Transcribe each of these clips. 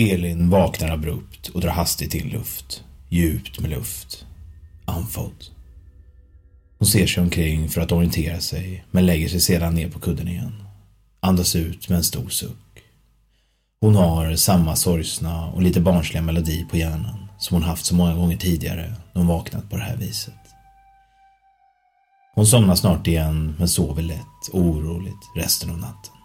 Elin vaknar abrupt och drar hastigt in luft. Djupt med luft. Andfådd. Hon ser sig omkring för att orientera sig, men lägger sig sedan ner på kudden igen. Andas ut med en stor suck. Hon har samma sorgsna och lite barnsliga melodi på hjärnan som hon haft så många gånger tidigare när hon vaknat på det här viset. Hon somnar snart igen men sover lätt och oroligt resten av natten.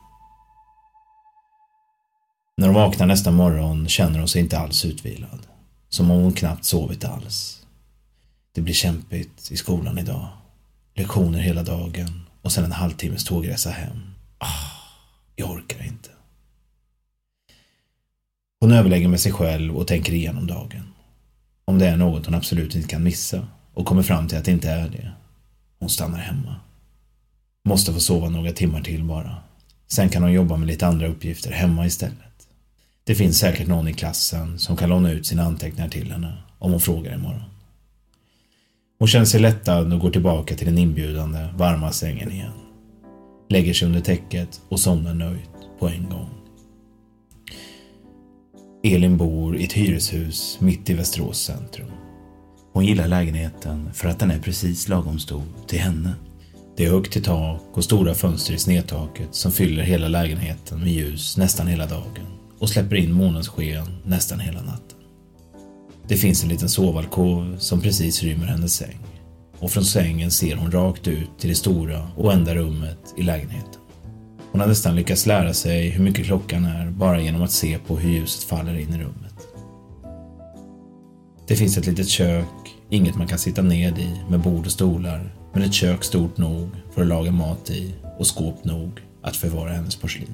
När hon vaknar nästa morgon känner hon sig inte alls utvilad. Som om hon knappt sovit alls. Det blir kämpigt i skolan idag. Lektioner hela dagen och sen en halvtimmes tågresa hem. Ah, jag orkar inte. Hon överlägger med sig själv och tänker igenom dagen. Om det är något hon absolut inte kan missa och kommer fram till att det inte är det. Hon stannar hemma. Måste få sova några timmar till bara. Sen kan hon jobba med lite andra uppgifter hemma istället. Det finns säkert någon i klassen som kan låna ut sina anteckningar till henne om hon frågar imorgon. Hon känner sig lättad och går tillbaka till den inbjudande, varma sängen igen. Lägger sig under täcket och somnar nöjt på en gång. Elin bor i ett hyreshus mitt i Västerås centrum. Hon gillar lägenheten för att den är precis lagom stor till henne. Det är högt i tak och stora fönster i snedtaket som fyller hela lägenheten med ljus nästan hela dagen och släpper in månens sken nästan hela natten. Det finns en liten sovalkov som precis rymmer hennes säng och från sängen ser hon rakt ut till det stora och enda rummet i lägenheten. Hon har nästan lyckats lära sig hur mycket klockan är bara genom att se på hur ljuset faller in i rummet. Det finns ett litet kök, inget man kan sitta ned i med bord och stolar, men ett kök stort nog för att laga mat i och skåp nog att förvara hennes porslin.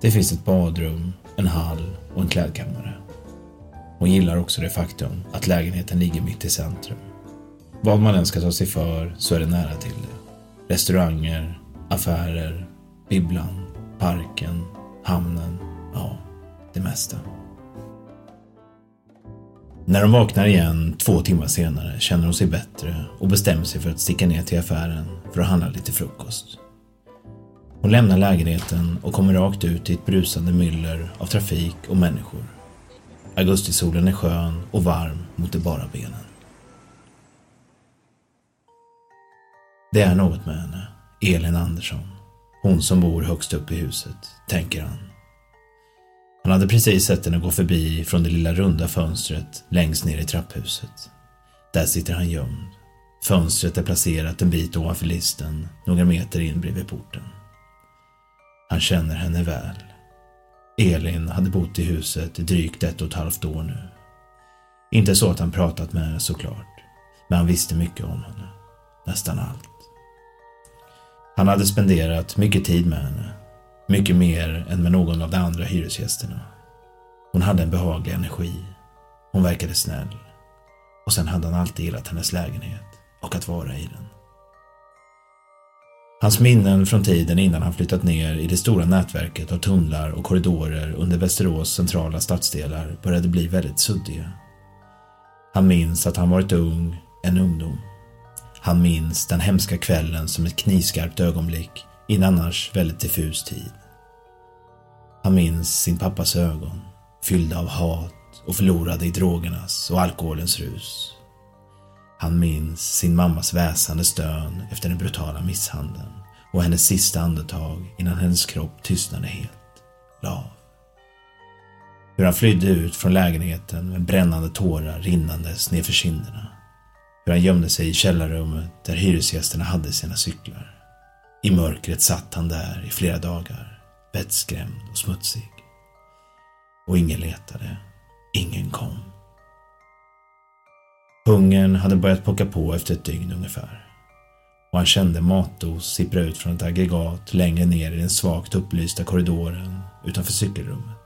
Det finns ett badrum, en hall och en klädkammare. Hon gillar också det faktum att lägenheten ligger mitt i centrum. Vad man än ska ta sig för så är det nära till det. Restauranger, affärer, bibblan, parken, hamnen, ja, det mesta. När de vaknar igen två timmar senare känner hon sig bättre och bestämmer sig för att sticka ner till affären för att handla lite frukost. Hon lämnar lägenheten och kommer rakt ut i ett brusande myller av trafik och människor. Augustisolen är skön och varm mot de bara benen. Det är något med henne, Elin Andersson. Hon som bor högst upp i huset, tänker han. Han hade precis sett henne gå förbi från det lilla runda fönstret längst ner i trapphuset. Där sitter han gömd. Fönstret är placerat en bit ovanför listen, några meter in bredvid porten. Han känner henne väl. Elin hade bott i huset i drygt ett och ett halvt år nu. Inte så att han pratat med henne såklart, men han visste mycket om henne. Nästan allt. Han hade spenderat mycket tid med henne. Mycket mer än med någon av de andra hyresgästerna. Hon hade en behaglig energi. Hon verkade snäll. Och sen hade han alltid gillat hennes lägenhet och att vara i den. Hans minnen från tiden innan han flyttat ner i det stora nätverket av tunnlar och korridorer under Västerås centrala stadsdelar började bli väldigt suddiga. Han minns att han varit ung, en ungdom. Han minns den hemska kvällen som ett knivskarpt ögonblick i en annars väldigt diffus tid. Han minns sin pappas ögon, fyllda av hat och förlorade i drogernas och alkoholens rus. Han minns sin mammas väsande stön efter den brutala misshandeln och hennes sista andetag innan hennes kropp tystnade helt. Lav. Hur han flydde ut från lägenheten med brännande tårar rinnandes nedför kinderna. Hur han gömde sig i källarrummet där hyresgästerna hade sina cyklar. I mörkret satt han där i flera dagar, vettskrämd och smutsig. Och ingen letade. Ingen kom. Hungern hade börjat pocka på efter ett dygn ungefär. Och han kände matdos sippra ut från ett aggregat längre ner i den svagt upplysta korridoren utanför cykelrummet.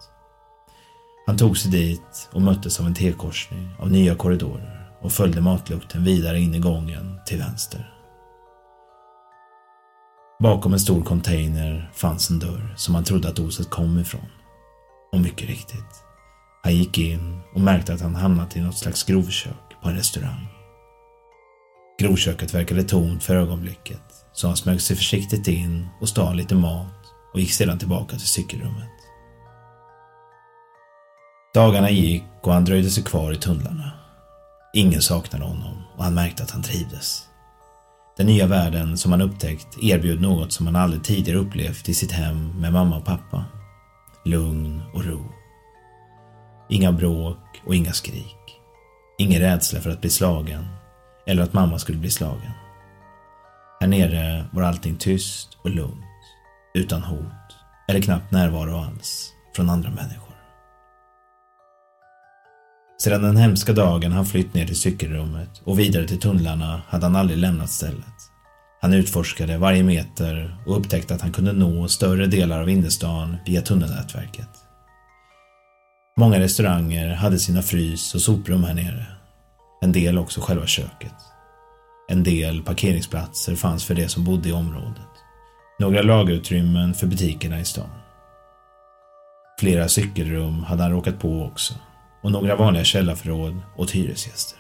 Han tog sig dit och möttes av en T-korsning av nya korridorer och följde matlukten vidare in i gången till vänster. Bakom en stor container fanns en dörr som han trodde att oset kom ifrån. Och mycket riktigt. Han gick in och märkte att han hamnat i något slags grovkök på en restaurang. Grovköket verkade tomt för ögonblicket, så han smög sig försiktigt in och stal lite mat och gick sedan tillbaka till cykelrummet. Dagarna gick och han dröjde sig kvar i tunnlarna. Ingen saknade honom och han märkte att han trivdes. Den nya världen som han upptäckt erbjöd något som han aldrig tidigare upplevt i sitt hem med mamma och pappa. Lugn och ro. Inga bråk och inga skrik. Ingen rädsla för att bli slagen eller att mamma skulle bli slagen. Här nere var allting tyst och lugnt, utan hot eller knappt närvaro alls från andra människor. Sedan den hemska dagen han flytt ner till cykelrummet och vidare till tunnlarna hade han aldrig lämnat stället. Han utforskade varje meter och upptäckte att han kunde nå större delar av innerstan via tunnelnätverket. Många restauranger hade sina frys och soprum här nere. En del också själva köket. En del parkeringsplatser fanns för de som bodde i området. Några lagerutrymmen för butikerna i stan. Flera cykelrum hade han råkat på också och några vanliga källarförråd åt hyresgäster.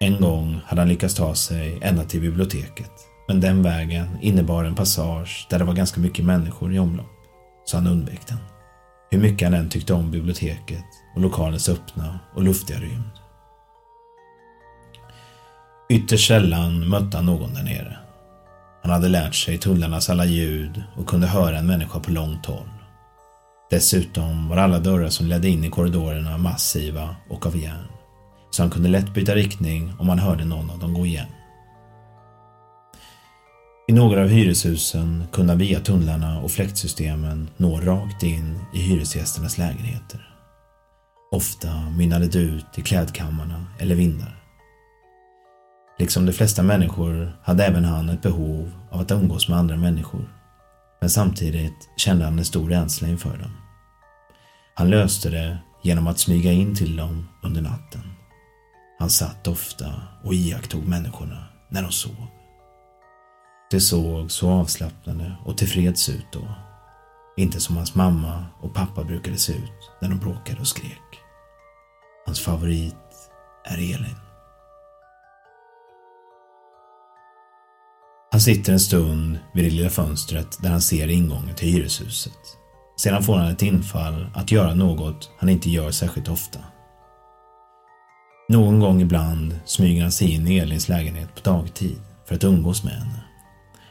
En gång hade han lyckats ta sig ända till biblioteket, men den vägen innebar en passage där det var ganska mycket människor i omlopp, så han undvek den. Hur mycket han än tyckte om biblioteket och lokalens öppna och luftiga rymd. Ytterst sällan mötte han någon där nere. Han hade lärt sig tunnlarnas alla ljud och kunde höra en människa på långt håll. Dessutom var alla dörrar som ledde in i korridorerna massiva och av järn. Så han kunde lätt byta riktning om han hörde någon av dem gå igen. I några av hyreshusen kunde han via tunnlarna och fläktsystemen nå rakt in i hyresgästernas lägenheter. Ofta mynnade det ut i klädkammarna eller vindar. Liksom de flesta människor hade även han ett behov av att umgås med andra människor. Men samtidigt kände han en stor rädsla inför dem. Han löste det genom att smyga in till dem under natten. Han satt ofta och iakttog människorna när de sov. Det såg så avslappnade och tillfreds ut då. Inte som hans mamma och pappa brukade se ut när de bråkade och skrek. Hans favorit är Elin. Han sitter en stund vid det lilla fönstret där han ser ingången till hyreshuset. Sedan får han ett infall att göra något han inte gör särskilt ofta. Någon gång ibland smyger han sig in i Elins lägenhet på dagtid för att umgås med henne.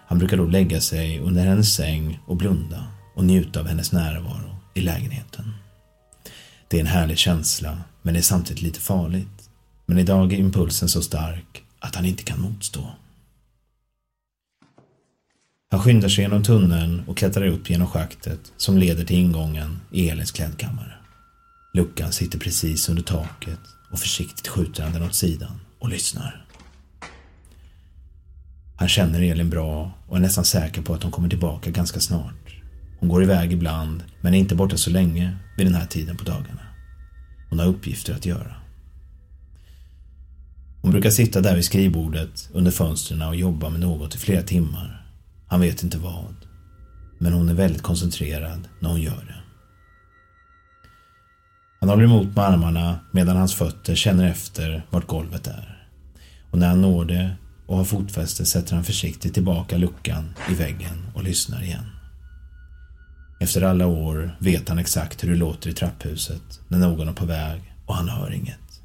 Han brukar då lägga sig under hennes säng och blunda och njuta av hennes närvaro i lägenheten. Det är en härlig känsla, men det är samtidigt lite farligt. Men idag är impulsen så stark att han inte kan motstå. Han skyndar sig genom tunneln och klättrar upp genom schaktet som leder till ingången i Elins klädkammare. Luckan sitter precis under taket och försiktigt skjuter han den åt sidan och lyssnar. Han känner Elin bra och är nästan säker på att hon kommer tillbaka ganska snart. Hon går iväg ibland, men är inte borta så länge vid den här tiden på dagarna. Hon har uppgifter att göra. Hon brukar sitta där vid skrivbordet under fönstren och jobba med något i flera timmar han vet inte vad. Men hon är väldigt koncentrerad när hon gör det. Han håller emot med armarna medan hans fötter känner efter vart golvet är. Och när han når det och har fotfäste sätter han försiktigt tillbaka luckan i väggen och lyssnar igen. Efter alla år vet han exakt hur det låter i trapphuset när någon är på väg och han hör inget.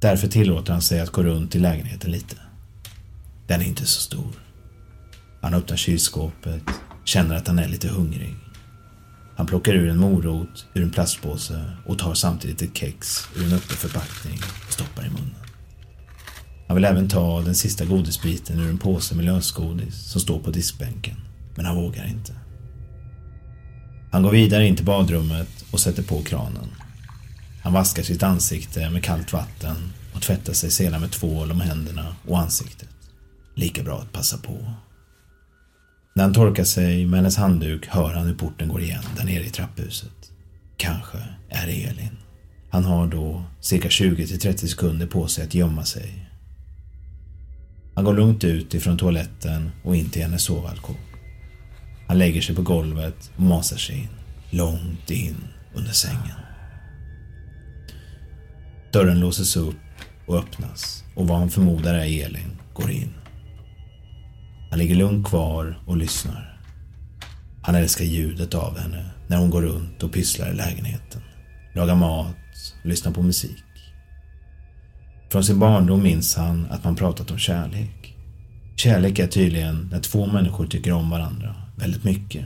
Därför tillåter han sig att gå runt i lägenheten lite. Den är inte så stor. Han öppnar kylskåpet, känner att han är lite hungrig. Han plockar ur en morot ur en plastpåse och tar samtidigt ett kex ur en öppen förpackning och stoppar i munnen. Han vill även ta den sista godisbiten ur en påse med lösgodis som står på diskbänken, men han vågar inte. Han går vidare in till badrummet och sätter på kranen. Han vaskar sitt ansikte med kallt vatten och tvättar sig sedan med tvål om händerna och ansiktet. Lika bra att passa på. När han torkar sig med hennes handduk hör han hur porten går igen där nere i trapphuset. Kanske är det Elin. Han har då cirka 20-30 sekunder på sig att gömma sig. Han går lugnt ut ifrån toaletten och in till hennes sovalkov. Han lägger sig på golvet och masar sig in, långt in under sängen. Dörren låses upp och öppnas och vad han förmodar är Elin går in. Han ligger lugnt kvar och lyssnar. Han älskar ljudet av henne när hon går runt och pysslar i lägenheten. Lagar mat, lyssnar på musik. Från sin barndom minns han att man pratat om kärlek. Kärlek är tydligen när två människor tycker om varandra väldigt mycket.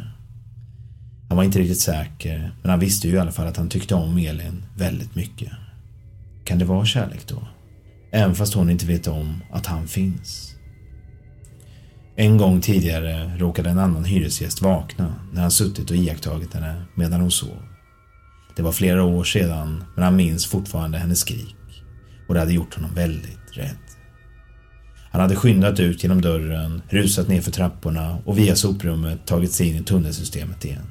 Han var inte riktigt säker, men han visste ju i alla fall att han tyckte om Elin väldigt mycket. Kan det vara kärlek då? Även fast hon inte vet om att han finns. En gång tidigare råkade en annan hyresgäst vakna när han suttit och iakttagit henne medan hon sov. Det var flera år sedan, men han minns fortfarande hennes skrik och det hade gjort honom väldigt rädd. Han hade skyndat ut genom dörren, rusat ner för trapporna och via soprummet tagit sig in i tunnelsystemet igen.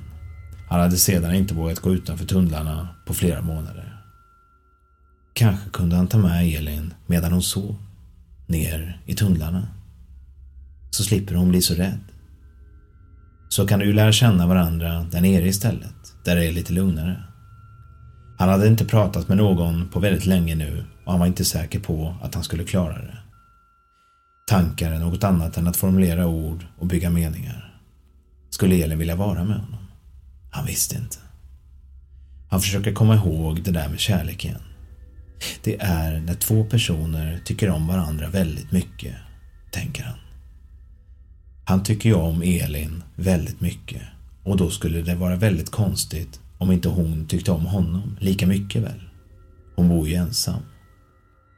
Han hade sedan inte vågat gå utanför tunnlarna på flera månader. Kanske kunde han ta med Elin medan hon sov, ner i tunnlarna. Så slipper hon bli så rädd. Så kan du ju lära känna varandra där nere istället, där det är lite lugnare. Han hade inte pratat med någon på väldigt länge nu och han var inte säker på att han skulle klara det. Tankar är något annat än att formulera ord och bygga meningar. Skulle Elin vilja vara med honom? Han visste inte. Han försöker komma ihåg det där med kärlek igen. Det är när två personer tycker om varandra väldigt mycket, tänker han. Han tycker ju om Elin väldigt mycket och då skulle det vara väldigt konstigt om inte hon tyckte om honom lika mycket väl. Hon bor ju ensam.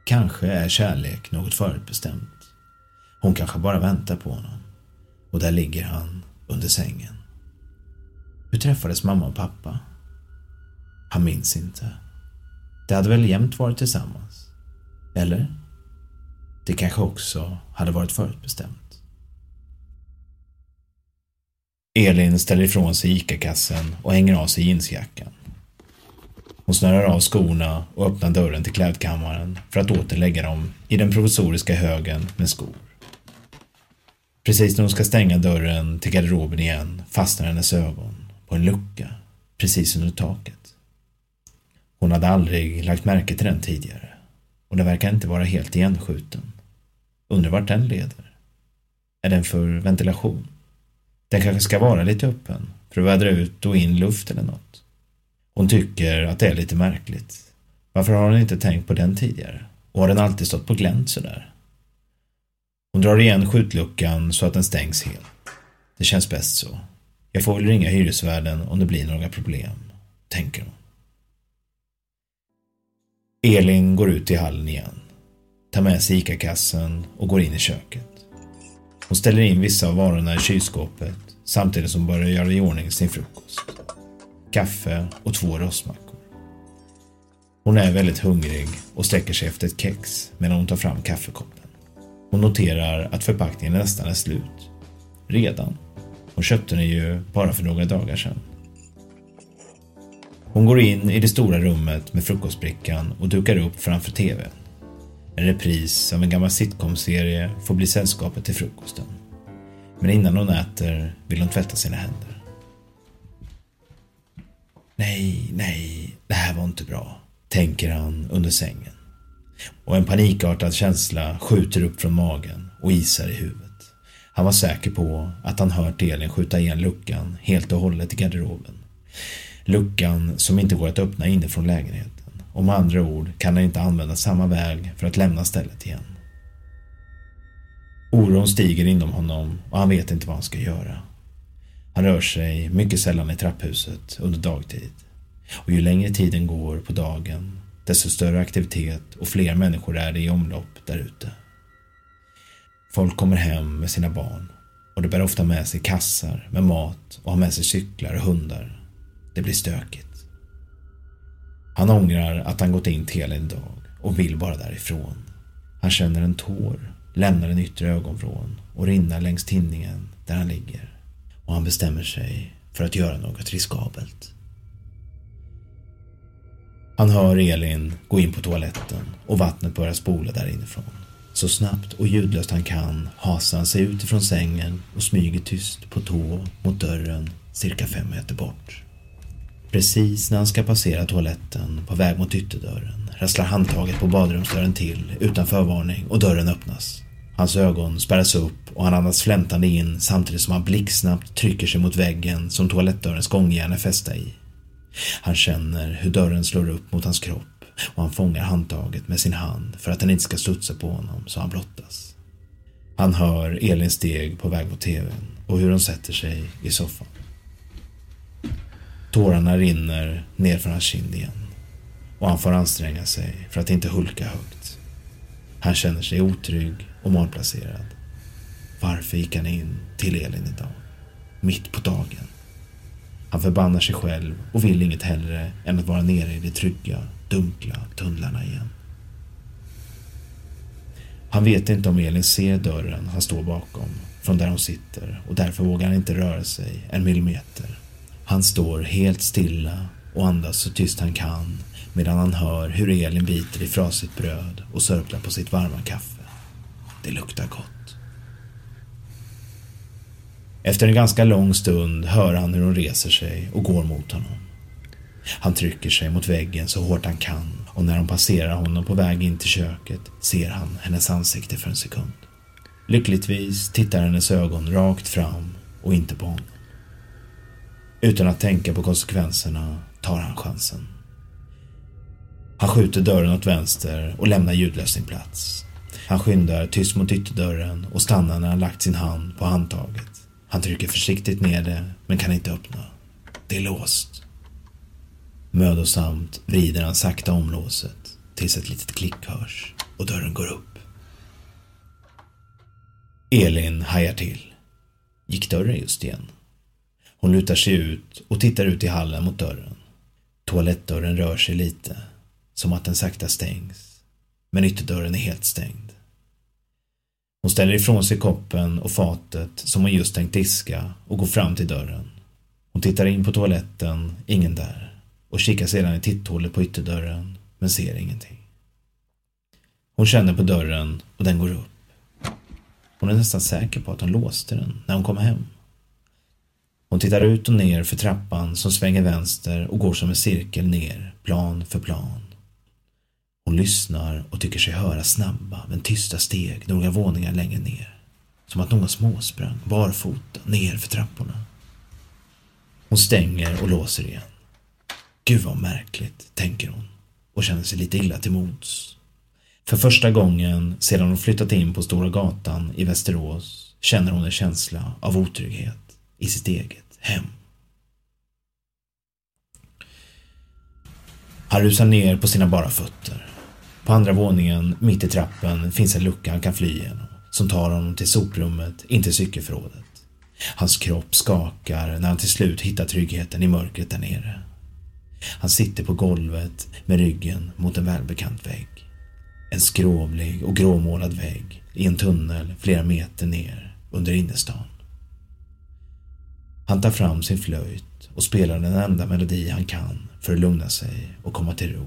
Kanske är kärlek något förutbestämt. Hon kanske bara väntar på honom. Och där ligger han under sängen. Hur träffades mamma och pappa? Han minns inte. Det hade väl jämt varit tillsammans? Eller? Det kanske också hade varit förutbestämt. Elin ställer ifrån sig ICA-kassen och hänger av sig jeansjackan. Hon snörar av skorna och öppnar dörren till klädkammaren för att åter lägga dem i den provisoriska högen med skor. Precis när hon ska stänga dörren till garderoben igen fastnar hennes ögon på en lucka precis under taket. Hon hade aldrig lagt märke till den tidigare och den verkar inte vara helt igenskjuten. Undrar vart den leder? Är den för ventilation? Den kanske ska vara lite öppen för att vädra ut och in luft eller något. Hon tycker att det är lite märkligt. Varför har hon inte tänkt på den tidigare? Och har den alltid stått på glänt sådär? Hon drar igen skjutluckan så att den stängs helt. Det känns bäst så. Jag får väl ringa hyresvärden om det blir några problem, tänker hon. Elin går ut i hallen igen, tar med sig ICA-kassen och går in i köket. Hon ställer in vissa av varorna i kylskåpet samtidigt som hon börjar göra i ordning sin frukost. Kaffe och två rostmackor. Hon är väldigt hungrig och sträcker sig efter ett kex medan hon tar fram kaffekoppen. Hon noterar att förpackningen nästan är slut. Redan. Hon köpte den ju bara för några dagar sedan. Hon går in i det stora rummet med frukostbrickan och dukar upp framför TVn. En repris av en gammal sitcomserie får bli sällskapet till frukosten. Men innan hon äter vill hon tvätta sina händer. Nej, nej, det här var inte bra, tänker han under sängen. Och en panikartad känsla skjuter upp från magen och isar i huvudet. Han var säker på att han hört Elin skjuta igen luckan helt och hållet i garderoben. Luckan som inte går att öppna inifrån lägenheten. Och med andra ord kan han inte använda samma väg för att lämna stället igen. Oron stiger inom honom och han vet inte vad han ska göra. Han rör sig mycket sällan i trapphuset under dagtid. Och ju längre tiden går på dagen, desto större aktivitet och fler människor är det i omlopp där ute. Folk kommer hem med sina barn och de bär ofta med sig kassar med mat och har med sig cyklar och hundar. Det blir stökigt. Han ångrar att han gått in till Elin idag och vill bara därifrån. Han känner en tår, lämna den yttre ögonvrån och rinna längs tinningen där han ligger. Och han bestämmer sig för att göra något riskabelt. Han hör Elin gå in på toaletten och vattnet börjar spola där inifrån. Så snabbt och ljudlöst han kan hasar han sig ut ifrån sängen och smyger tyst på tå mot dörren cirka fem meter bort. Precis när han ska passera toaletten på väg mot ytterdörren rasslar handtaget på badrumsdörren till utan förvarning och dörren öppnas. Hans ögon spärras upp och han andas flämtande in samtidigt som han blixtsnabbt trycker sig mot väggen som toalettdörrens gångjärn är fästa i. Han känner hur dörren slår upp mot hans kropp och han fångar handtaget med sin hand för att den inte ska studsa på honom så han blottas. Han hör Elins steg på väg mot tvn och hur hon sätter sig i soffan. Tårarna rinner ner från hans kind igen och han får anstränga sig för att inte hulka högt. Han känner sig otrygg och malplacerad. Varför gick han in till Elin idag? Mitt på dagen. Han förbannar sig själv och vill inget hellre än att vara nere i de trygga, dunkla tunnlarna igen. Han vet inte om Elin ser dörren han står bakom från där hon sitter och därför vågar han inte röra sig en millimeter. Han står helt stilla och andas så tyst han kan medan han hör hur Elin biter i frasigt bröd och sörplar på sitt varma kaffe. Det luktar gott. Efter en ganska lång stund hör han hur hon reser sig och går mot honom. Han trycker sig mot väggen så hårt han kan och när hon passerar honom på väg in till köket ser han hennes ansikte för en sekund. Lyckligtvis tittar hennes ögon rakt fram och inte på honom. Utan att tänka på konsekvenserna tar han chansen. Han skjuter dörren åt vänster och lämnar ljudlöst sin plats. Han skyndar tyst mot ytterdörren och stannar när han lagt sin hand på handtaget. Han trycker försiktigt ner det, men kan inte öppna. Det är låst. Mödosamt vrider han sakta om låset tills ett litet klick hörs och dörren går upp. Elin hajar till. Gick dörren just igen? Hon lutar sig ut och tittar ut i hallen mot dörren. Toalettdörren rör sig lite, som att den sakta stängs. Men ytterdörren är helt stängd. Hon ställer ifrån sig koppen och fatet som hon just tänkt diska och går fram till dörren. Hon tittar in på toaletten, ingen där. Och kikar sedan i titthålet på ytterdörren, men ser ingenting. Hon känner på dörren och den går upp. Hon är nästan säker på att hon låste den när hon kom hem. Hon tittar ut och ner för trappan som svänger vänster och går som en cirkel ner, plan för plan. Hon lyssnar och tycker sig höra snabba men tysta steg några våningar längre ner. Som att någon småsprang barfota ner för trapporna. Hon stänger och låser igen. Gud vad märkligt, tänker hon och känner sig lite illa till mods. För första gången sedan hon flyttat in på Stora gatan i Västerås känner hon en känsla av otrygghet i sitt eget hem. Han rusar ner på sina bara fötter. På andra våningen, mitt i trappen, finns en lucka han kan fly igenom som tar honom till soprummet, in till cykelförrådet. Hans kropp skakar när han till slut hittar tryggheten i mörkret där nere. Han sitter på golvet med ryggen mot en välbekant vägg. En skrovlig och gråmålad vägg i en tunnel flera meter ner under innerstan. Han tar fram sin flöjt och spelar den enda melodi han kan för att lugna sig och komma till ro.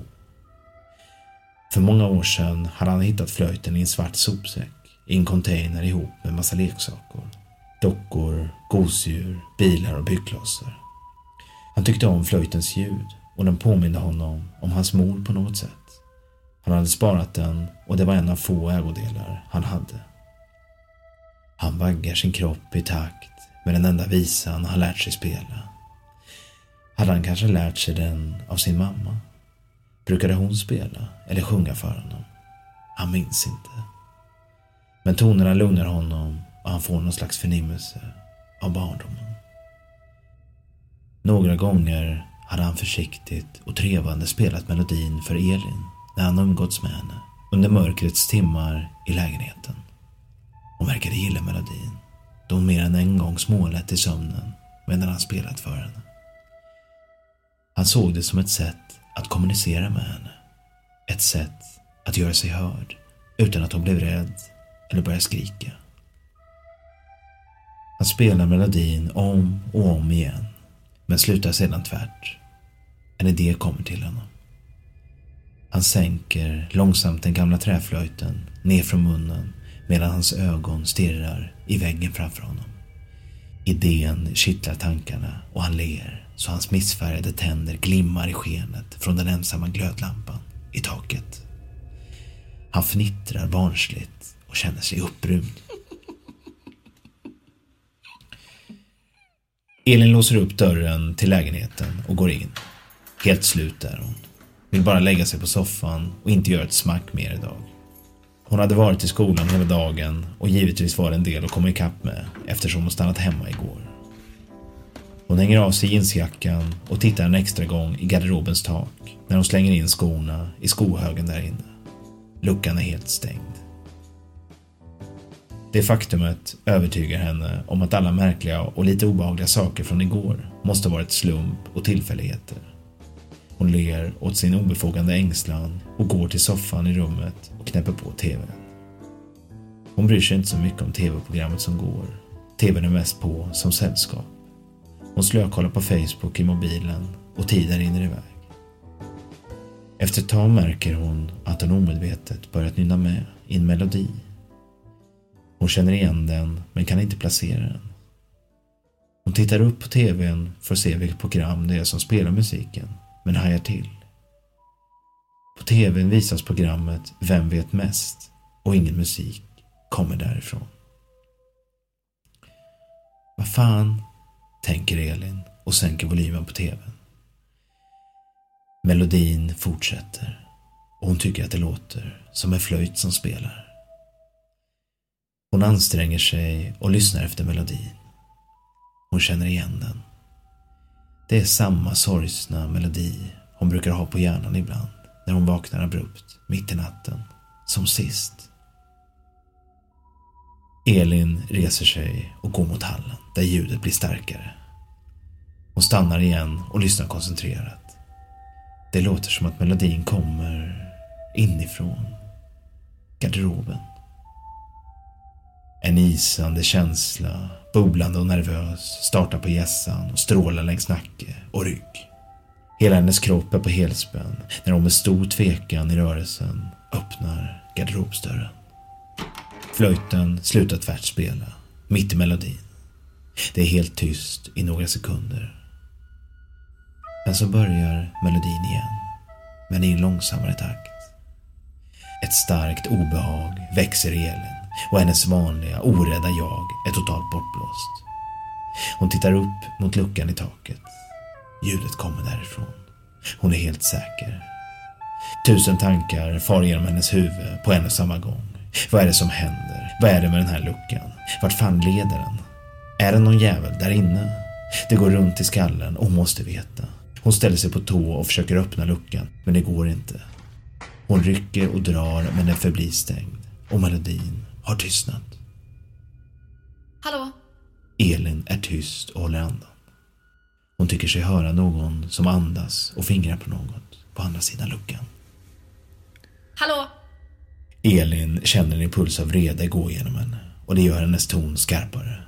För många år sedan hade han hittat flöjten i en svart sopsäck i en container ihop med massa leksaker. Dockor, gosedjur, bilar och byggklossar. Han tyckte om flöjtens ljud och den påminde honom om hans mor på något sätt. Han hade sparat den och det var en av få ägodelar han hade. Han vaggar sin kropp i takt med den enda visan han lärt sig spela. Hade han kanske lärt sig den av sin mamma? Brukade hon spela eller sjunga för honom? Han minns inte. Men tonerna lugnar honom och han får någon slags förnimmelse av barndomen. Några gånger hade han försiktigt och trevande spelat melodin för Elin när han umgåtts med henne under mörkrets timmar i lägenheten. Hon verkade gilla melodin då hon mer än en gång smålät i sömnen medan han spelat för henne. Han såg det som ett sätt att kommunicera med henne. Ett sätt att göra sig hörd utan att hon blev rädd eller började skrika. Han spelar melodin om och om igen men slutar sedan tvärt. En idé kommer till honom. Han sänker långsamt den gamla träflöjten ner från munnen medan hans ögon stirrar i väggen framför honom. Idén kittlar tankarna och han ler så hans missfärgade tänder glimmar i skenet från den ensamma glödlampan i taket. Han fnittrar barnsligt och känner sig upprymd. Elin låser upp dörren till lägenheten och går in. Helt slut är hon. Vill bara lägga sig på soffan och inte göra ett smack mer idag. Hon hade varit i skolan hela dagen och givetvis var det en del att komma ikapp med eftersom hon stannat hemma igår. Hon hänger av sig jeansjackan och tittar en extra gång i garderobens tak när hon slänger in skorna i skohögen där inne. Luckan är helt stängd. Det faktumet övertygar henne om att alla märkliga och lite obehagliga saker från igår måste varit slump och tillfälligheter. Hon ler åt sin obefogade ängslan och går till soffan i rummet knäpper på TVn. Hon bryr sig inte så mycket om TV-programmet som går. TVn är mest på som sällskap. Hon slökollar på Facebook i mobilen och tiden rinner iväg. Efter ett tag märker hon att hon omedvetet börjat nynna med i en melodi. Hon känner igen den men kan inte placera den. Hon tittar upp på TVn för att se vilket program det är som spelar musiken men hajar till. På TVn visas programmet Vem vet mest och ingen musik kommer därifrån. Vad fan, tänker Elin och sänker volymen på TVn. Melodin fortsätter och hon tycker att det låter som en flöjt som spelar. Hon anstränger sig och lyssnar efter melodin. Hon känner igen den. Det är samma sorgsna melodi hon brukar ha på hjärnan ibland när hon vaknar abrupt mitt i natten, som sist. Elin reser sig och går mot hallen där ljudet blir starkare. Hon stannar igen och lyssnar koncentrerat. Det låter som att melodin kommer inifrån garderoben. En isande känsla, bubblande och nervös, startar på gässan och strålar längs nacke och rygg. Hela hennes kropp är på helspänn när hon med stor tvekan i rörelsen öppnar garderobsdörren. Flöjten slutar tvärt spela, mitt i melodin. Det är helt tyst i några sekunder. Men så börjar melodin igen, men i en långsammare takt. Ett starkt obehag växer i Elin och hennes vanliga, orädda jag är totalt bortblåst. Hon tittar upp mot luckan i taket. Ljudet kommer därifrån. Hon är helt säker. Tusen tankar far genom hennes huvud på en och samma gång. Vad är det som händer? Vad är det med den här luckan? Vart fan leder den? Är det någon jävel där inne? Det går runt i skallen och hon måste veta. Hon ställer sig på tå och försöker öppna luckan, men det går inte. Hon rycker och drar, men den förblir stängd. Och melodin har tystnat. Hallå? Elin är tyst och håller andan. Hon tycker sig höra någon som andas och fingrar på något på andra sidan luckan. Hallå? Elin känner en impuls av vrede gå genom henne och det gör hennes ton skarpare.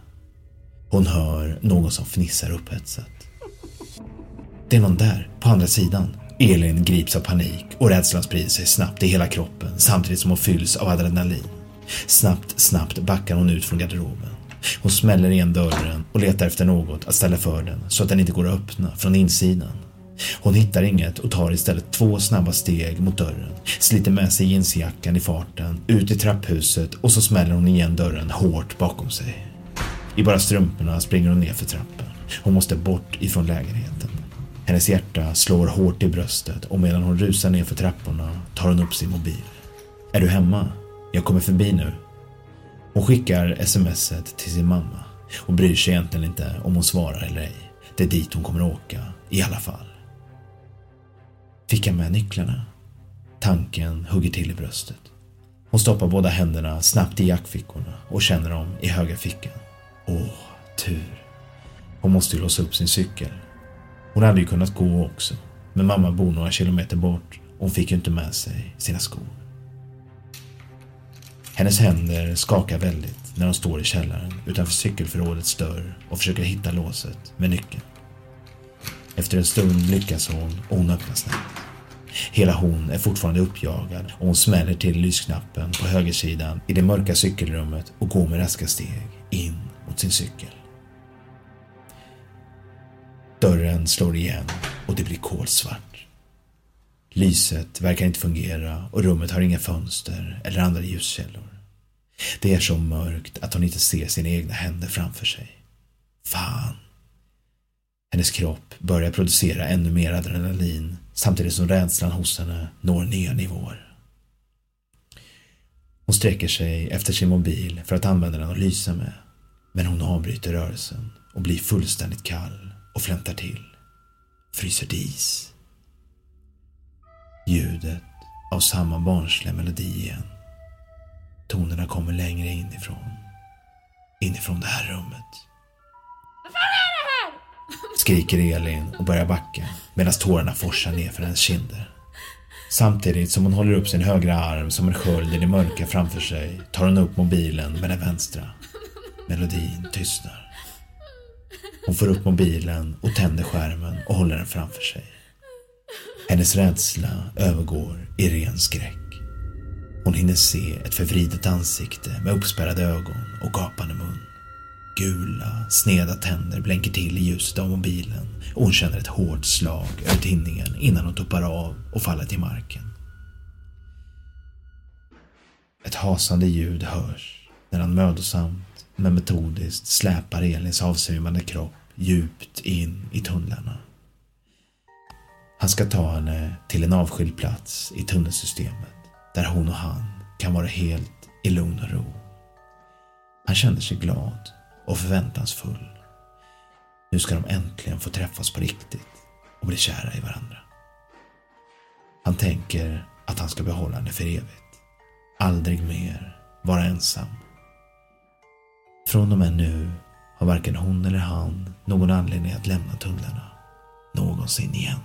Hon hör någon som fnissar upphetsat. Det är någon där, på andra sidan. Elin grips av panik och rädslan sprider sig snabbt i hela kroppen samtidigt som hon fylls av adrenalin. Snabbt, snabbt backar hon ut från garderoben. Hon smäller igen dörren och letar efter något att ställa för den så att den inte går att öppna från insidan. Hon hittar inget och tar istället två snabba steg mot dörren, sliter med sig jeansjackan i farten, ut i trapphuset och så smäller hon igen dörren hårt bakom sig. I bara strumporna springer hon ner för trappen. Hon måste bort ifrån lägenheten. Hennes hjärta slår hårt i bröstet och medan hon rusar ner för trapporna tar hon upp sin mobil. Är du hemma? Jag kommer förbi nu. Hon skickar smset till sin mamma och bryr sig egentligen inte om hon svarar eller ej. Det är dit hon kommer åka, i alla fall. Fick jag med nycklarna? Tanken hugger till i bröstet. Hon stoppar båda händerna snabbt i jackfickorna och känner dem i höga fickan. Åh, tur. Hon måste ju låsa upp sin cykel. Hon hade ju kunnat gå också, men mamma bor några kilometer bort och hon fick ju inte med sig sina skor. Hennes händer skakar väldigt när hon står i källaren utanför cykelförrådets dörr och försöker hitta låset med nyckeln. Efter en stund lyckas hon och hon öppnar snabbt. Hela hon är fortfarande uppjagad och hon smäller till lysknappen på högersidan i det mörka cykelrummet och går med raska steg in mot sin cykel. Dörren slår igen och det blir kolsvart. Lyset verkar inte fungera och rummet har inga fönster eller andra ljuskällor. Det är så mörkt att hon inte ser sina egna händer framför sig. Fan. Hennes kropp börjar producera ännu mer adrenalin samtidigt som rädslan hos henne når nya nivåer. Hon sträcker sig efter sin mobil för att använda den och lysa med. Men hon avbryter rörelsen och blir fullständigt kall och flämtar till. Fryser dis. Ljudet av samma barnsliga melodi igen. Tonerna kommer längre inifrån. Inifrån det här rummet. Vad fan är det här? Skriker Elin och börjar backa medan tårarna forsar ner för hennes kinder. Samtidigt som hon håller upp sin högra arm som en sköld i det mörka framför sig tar hon upp mobilen med den vänstra. Melodin tystnar. Hon får upp mobilen och tänder skärmen och håller den framför sig. Hennes rädsla övergår i ren skräck. Hon hinner se ett förvridet ansikte med uppspärrade ögon och gapande mun. Gula, sneda tänder blänker till i ljuset av mobilen och hon känner ett hårt slag över tinningen innan hon tuppar av och faller till marken. Ett hasande ljud hörs när han mödosamt men metodiskt släpar Elins avsvimmande kropp djupt in i tunnlarna. Han ska ta henne till en avskild plats i tunnelsystemet där hon och han kan vara helt i lugn och ro. Han kände sig glad och förväntansfull. Nu ska de äntligen få träffas på riktigt och bli kära i varandra. Han tänker att han ska behålla henne för evigt. Aldrig mer vara ensam. Från och med nu har varken hon eller han någon anledning att lämna tunnlarna någonsin igen.